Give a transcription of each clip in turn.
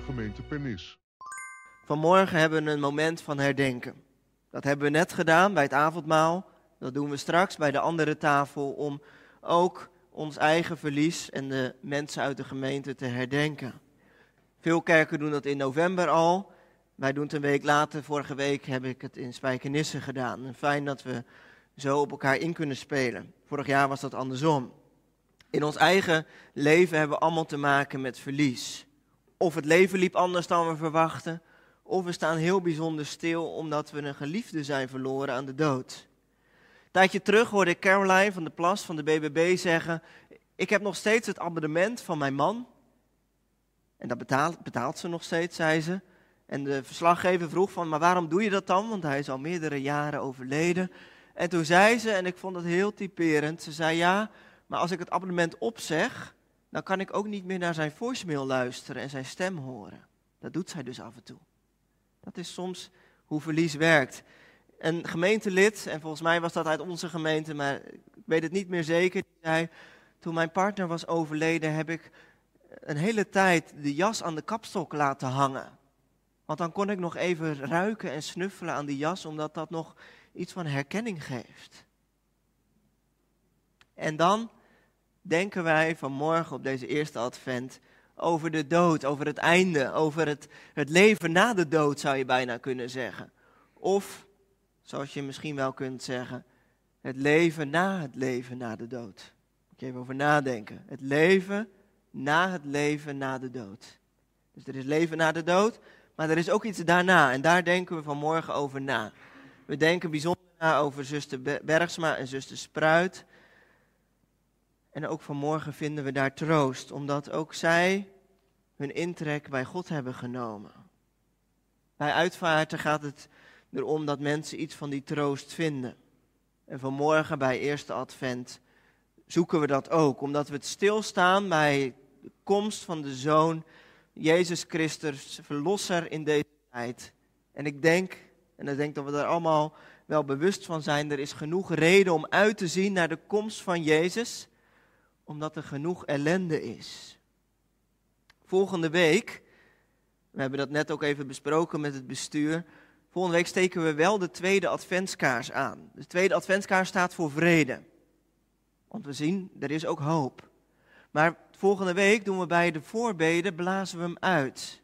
gemeente Pernis. Vanmorgen hebben we een moment van herdenken. Dat hebben we net gedaan bij het avondmaal. Dat doen we straks bij de andere tafel om ook ons eigen verlies en de mensen uit de gemeente te herdenken. Veel kerken doen dat in november al. Wij doen het een week later. Vorige week heb ik het in Spijkenisse gedaan. Fijn dat we zo op elkaar in kunnen spelen. Vorig jaar was dat andersom. In ons eigen leven hebben we allemaal te maken met verlies. Of het leven liep anders dan we verwachten, of we staan heel bijzonder stil omdat we een geliefde zijn verloren aan de dood. Een tijdje terug hoorde ik Caroline van de Plas van de BBB zeggen: Ik heb nog steeds het abonnement van mijn man. En dat betaalt, betaalt ze nog steeds, zei ze. En de verslaggever vroeg van, maar waarom doe je dat dan? Want hij is al meerdere jaren overleden. En toen zei ze, en ik vond het heel typerend, ze zei ja, maar als ik het abonnement opzeg, dan kan ik ook niet meer naar zijn voicemail luisteren en zijn stem horen. Dat doet zij dus af en toe. Dat is soms hoe verlies werkt. Een gemeentelid, en volgens mij was dat uit onze gemeente, maar ik weet het niet meer zeker, die zei, toen mijn partner was overleden heb ik een hele tijd de jas aan de kapstok laten hangen. Want dan kon ik nog even ruiken en snuffelen aan die jas, omdat dat nog iets van herkenning geeft. En dan denken wij vanmorgen op deze eerste advent over de dood, over het einde, over het, het leven na de dood, zou je bijna kunnen zeggen. Of, zoals je misschien wel kunt zeggen, het leven na het leven na de dood. Moet je even over nadenken. Het leven na het leven na de dood. Dus er is leven na de dood, maar er is ook iets daarna. En daar denken we vanmorgen over na. We denken bijzonder na over zuster Bergsma en zuster Spruit. En ook vanmorgen vinden we daar troost, omdat ook zij hun intrek bij God hebben genomen. Bij uitvaarten gaat het erom dat mensen iets van die troost vinden. En vanmorgen bij eerste advent zoeken we dat ook, omdat we het stilstaan bij de komst van de Zoon, Jezus Christus, verlosser in deze tijd. En ik denk, en ik denk dat we daar allemaal wel bewust van zijn, er is genoeg reden om uit te zien naar de komst van Jezus omdat er genoeg ellende is. Volgende week, we hebben dat net ook even besproken met het bestuur. Volgende week steken we wel de tweede adventskaars aan. De tweede adventskaars staat voor vrede. Want we zien, er is ook hoop. Maar volgende week doen we bij de voorbeden, blazen we hem uit.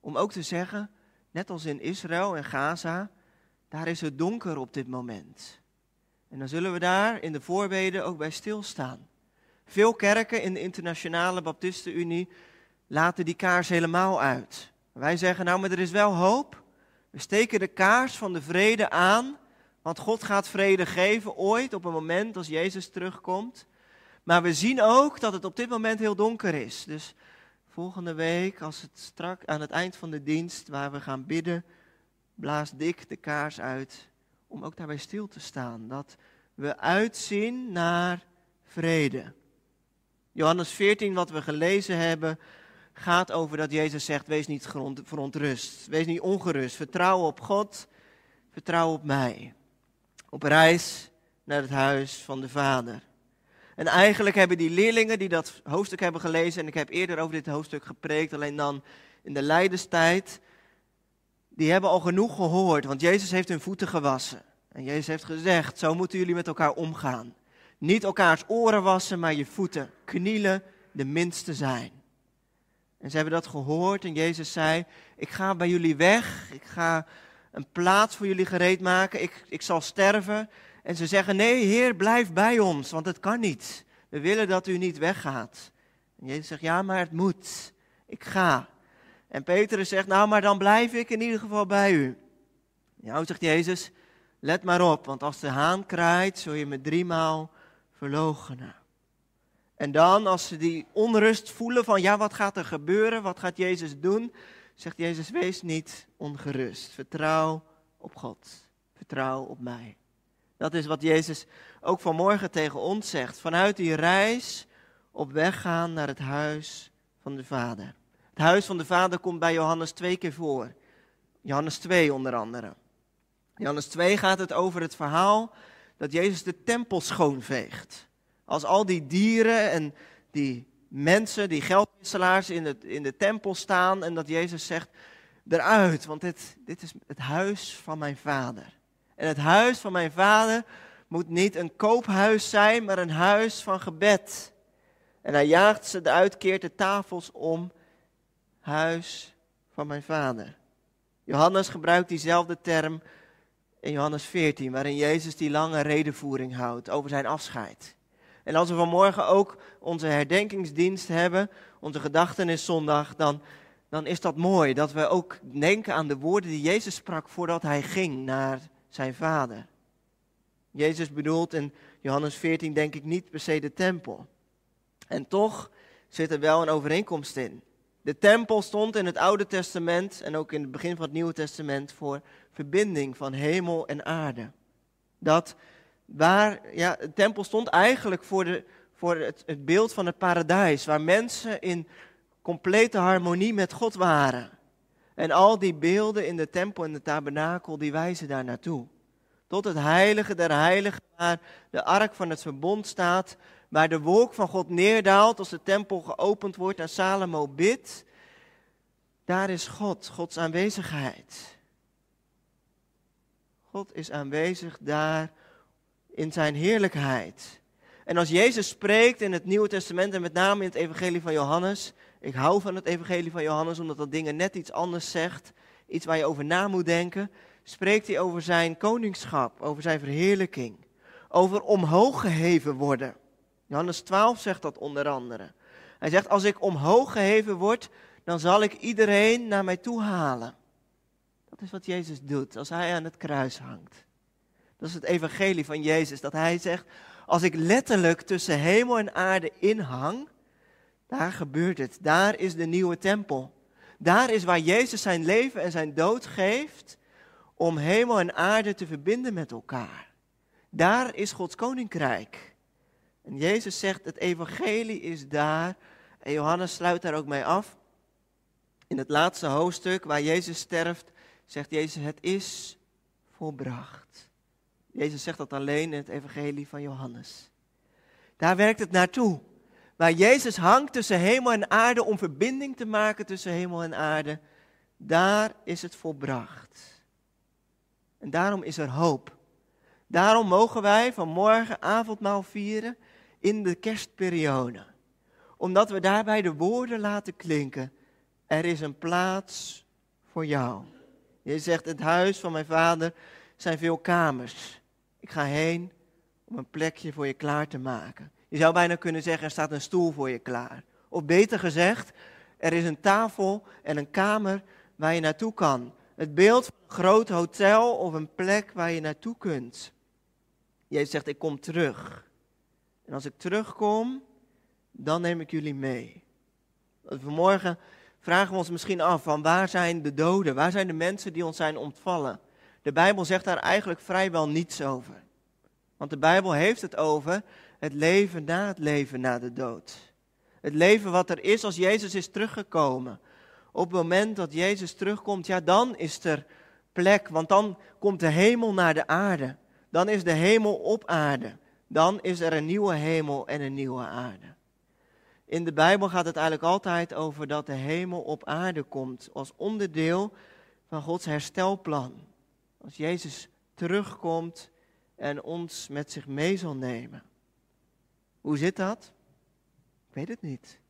Om ook te zeggen, net als in Israël en Gaza, daar is het donker op dit moment. En dan zullen we daar in de voorbeden ook bij stilstaan. Veel kerken in de Internationale Baptistenunie laten die kaars helemaal uit. Wij zeggen, nou, maar er is wel hoop. We steken de kaars van de vrede aan, want God gaat vrede geven ooit op een moment als Jezus terugkomt. Maar we zien ook dat het op dit moment heel donker is. Dus volgende week, als het strak aan het eind van de dienst, waar we gaan bidden, blaas dik de kaars uit, om ook daarbij stil te staan. Dat we uitzien naar vrede. Johannes 14, wat we gelezen hebben, gaat over dat Jezus zegt: Wees niet verontrust, wees niet ongerust, vertrouw op God, vertrouw op mij. Op reis naar het huis van de Vader. En eigenlijk hebben die leerlingen die dat hoofdstuk hebben gelezen, en ik heb eerder over dit hoofdstuk gepreekt, alleen dan in de lijdenstijd, die hebben al genoeg gehoord, want Jezus heeft hun voeten gewassen. En Jezus heeft gezegd, zo moeten jullie met elkaar omgaan. Niet elkaars oren wassen, maar je voeten. Knielen de minste zijn. En ze hebben dat gehoord en Jezus zei, ik ga bij jullie weg, ik ga een plaats voor jullie gereed maken, ik, ik zal sterven. En ze zeggen, nee Heer, blijf bij ons, want het kan niet. We willen dat u niet weggaat. En Jezus zegt, ja, maar het moet. Ik ga. En Petrus zegt, nou, maar dan blijf ik in ieder geval bij u. Nou, zegt Jezus, let maar op, want als de haan kraait, zul je me driemaal verloochenen. En dan, als ze die onrust voelen van, ja, wat gaat er gebeuren? Wat gaat Jezus doen? Zegt Jezus, wees niet ongerust. Vertrouw op God. Vertrouw op mij. Dat is wat Jezus ook vanmorgen tegen ons zegt. Vanuit die reis op weg gaan naar het huis van de Vader. Het huis van de Vader komt bij Johannes twee keer voor. Johannes 2 onder andere. Johannes 2 gaat het over het verhaal dat Jezus de tempel schoonveegt. Als al die dieren en die mensen, die geldwisselaars in, het, in de tempel staan en dat Jezus zegt, eruit, want dit, dit is het huis van mijn vader. En het huis van mijn vader moet niet een koophuis zijn, maar een huis van gebed. En hij jaagt ze de tafels om, huis van mijn vader. Johannes gebruikt diezelfde term in Johannes 14, waarin Jezus die lange redenvoering houdt over zijn afscheid. En als we vanmorgen ook onze herdenkingsdienst hebben, onze gedachtenis-zondag, dan, dan is dat mooi dat we ook denken aan de woorden die Jezus sprak voordat hij ging naar zijn vader. Jezus bedoelt in Johannes 14 denk ik niet per se de tempel. En toch zit er wel een overeenkomst in. De tempel stond in het Oude Testament en ook in het begin van het Nieuwe Testament voor verbinding van hemel en aarde. Dat waar, ja, de tempel stond eigenlijk voor, de, voor het, het beeld van het paradijs, waar mensen in complete harmonie met God waren. En al die beelden in de tempel en de tabernakel, die wijzen daar naartoe. Tot het heilige der heiligen, waar de ark van het verbond staat, waar de wolk van God neerdaalt als de tempel geopend wordt en Salomo bidt. Daar is God, Gods aanwezigheid. God is aanwezig daar in zijn heerlijkheid. En als Jezus spreekt in het Nieuwe Testament en met name in het Evangelie van Johannes, ik hou van het Evangelie van Johannes omdat dat dingen net iets anders zegt, iets waar je over na moet denken, spreekt hij over zijn koningschap, over zijn verheerlijking, over omhoog geheven worden. Johannes 12 zegt dat onder andere. Hij zegt, als ik omhoog geheven word, dan zal ik iedereen naar mij toe halen. Dat is wat Jezus doet als hij aan het kruis hangt. Dat is het evangelie van Jezus, dat hij zegt, als ik letterlijk tussen hemel en aarde inhang, daar gebeurt het. Daar is de nieuwe tempel. Daar is waar Jezus zijn leven en zijn dood geeft om hemel en aarde te verbinden met elkaar. Daar is Gods koninkrijk. En Jezus zegt, het evangelie is daar. En Johannes sluit daar ook mee af. In het laatste hoofdstuk waar Jezus sterft, zegt Jezus, het is volbracht. Jezus zegt dat alleen in het evangelie van Johannes. Daar werkt het naartoe. Waar Jezus hangt tussen hemel en aarde om verbinding te maken tussen hemel en aarde, daar is het volbracht. En daarom is er hoop. Daarom mogen wij vanmorgen avondmaal vieren in de kerstperiode. Omdat we daarbij de woorden laten klinken. Er is een plaats voor jou. Je zegt, het huis van mijn vader zijn veel kamers. Ik ga heen om een plekje voor je klaar te maken. Je zou bijna kunnen zeggen, er staat een stoel voor je klaar. Of beter gezegd, er is een tafel en een kamer waar je naartoe kan. Het beeld van een groot hotel of een plek waar je naartoe kunt. Jezus zegt, ik kom terug. Als ik terugkom, dan neem ik jullie mee. Vanmorgen vragen we ons misschien af van waar zijn de doden? Waar zijn de mensen die ons zijn ontvallen? De Bijbel zegt daar eigenlijk vrijwel niets over. Want de Bijbel heeft het over het leven na het leven na de dood. Het leven wat er is als Jezus is teruggekomen. Op het moment dat Jezus terugkomt, ja, dan is er plek, want dan komt de hemel naar de aarde. Dan is de hemel op aarde. Dan is er een nieuwe hemel en een nieuwe aarde. In de Bijbel gaat het eigenlijk altijd over dat de hemel op aarde komt als onderdeel van Gods herstelplan. Als Jezus terugkomt en ons met zich mee zal nemen. Hoe zit dat? Ik weet het niet.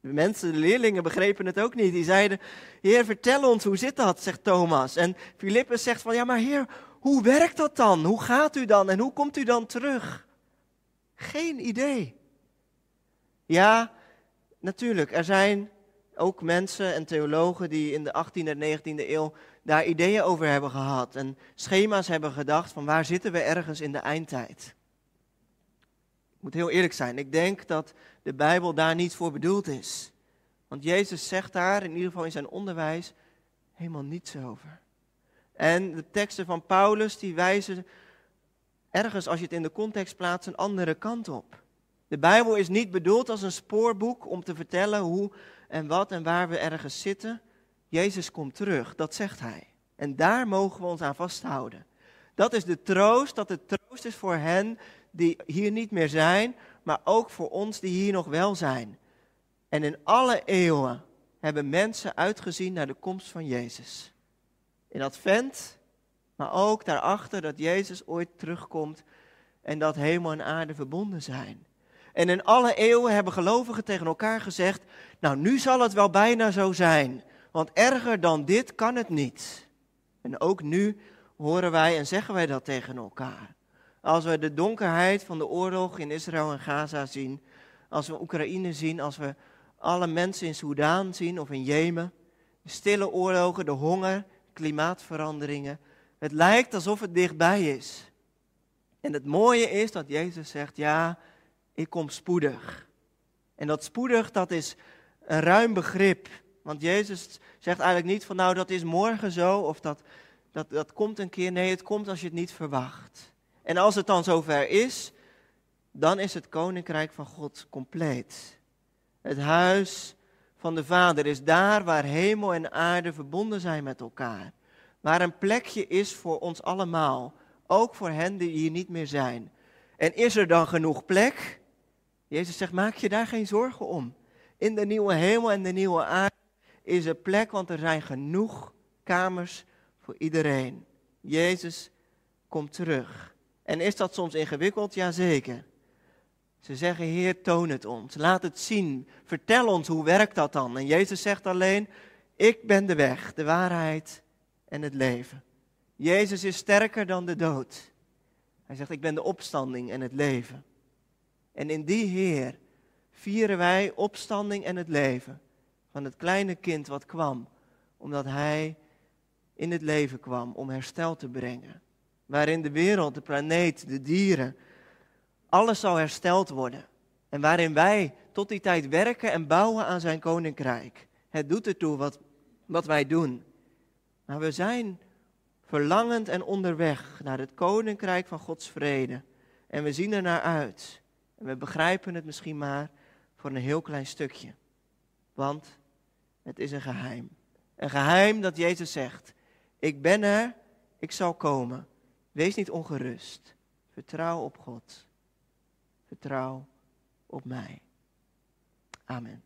De mensen, de leerlingen begrepen het ook niet. Die zeiden, Heer, vertel ons, hoe zit dat, zegt Thomas. En Filippus zegt van, ja maar Heer, hoe werkt dat dan? Hoe gaat u dan en hoe komt u dan terug? Geen idee. Ja, natuurlijk, er zijn ook mensen en theologen die in de 18e en 19e eeuw daar ideeën over hebben gehad. En schema's hebben gedacht van waar zitten we ergens in de eindtijd. Ik moet heel eerlijk zijn, ik denk dat de Bijbel daar niet voor bedoeld is. Want Jezus zegt daar, in ieder geval in zijn onderwijs, helemaal niets over. En de teksten van Paulus, die wijzen ergens, als je het in de context plaatst, een andere kant op. De Bijbel is niet bedoeld als een spoorboek om te vertellen hoe en wat en waar we ergens zitten. Jezus komt terug, dat zegt hij. En daar mogen we ons aan vasthouden. Dat is de troost, dat het troost is voor hen die hier niet meer zijn, maar ook voor ons die hier nog wel zijn. En in alle eeuwen hebben mensen uitgezien naar de komst van Jezus. In Advent, maar ook daarachter dat Jezus ooit terugkomt en dat hemel en aarde verbonden zijn. En in alle eeuwen hebben gelovigen tegen elkaar gezegd: Nou, nu zal het wel bijna zo zijn, want erger dan dit kan het niet. En ook nu horen wij en zeggen wij dat tegen elkaar. Als we de donkerheid van de oorlog in Israël en Gaza zien, als we Oekraïne zien, als we alle mensen in Soudaan zien of in Jemen, de stille oorlogen, de honger, klimaatveranderingen. Het lijkt alsof het dichtbij is. En het mooie is dat Jezus zegt, ja, ik kom spoedig. En dat spoedig, dat is een ruim begrip. Want Jezus zegt eigenlijk niet van, nou, dat is morgen zo, of dat, dat, dat komt een keer. Nee, het komt als je het niet verwacht. En als het dan zover is, dan is het koninkrijk van God compleet. Het huis van de Vader is daar waar hemel en aarde verbonden zijn met elkaar. Waar een plekje is voor ons allemaal, ook voor hen die hier niet meer zijn. En is er dan genoeg plek? Jezus zegt, maak je daar geen zorgen om. In de nieuwe hemel en de nieuwe aarde is er plek, want er zijn genoeg kamers voor iedereen. Jezus komt terug. En is dat soms ingewikkeld? Jazeker. Ze zeggen, Heer, toon het ons. Laat het zien. Vertel ons, hoe werkt dat dan? En Jezus zegt alleen, ik ben de weg, de waarheid en het leven. Jezus is sterker dan de dood. Hij zegt, ik ben de opstanding en het leven. En in die Heer vieren wij opstanding en het leven van het kleine kind wat kwam, omdat Hij in het leven kwam om herstel te brengen. Waarin de wereld, de planeet, de dieren, alles zal hersteld worden. En waarin wij tot die tijd werken en bouwen aan zijn koninkrijk. Het doet ertoe wat, wat wij doen. Maar we zijn verlangend en onderweg naar het koninkrijk van Gods vrede. En we zien er naar uit. En we begrijpen het misschien maar voor een heel klein stukje. Want het is een geheim. Een geheim dat Jezus zegt: Ik ben er, ik zal komen. Wees niet ongerust. Vertrouw op God. Vertrouw op mij. Amen.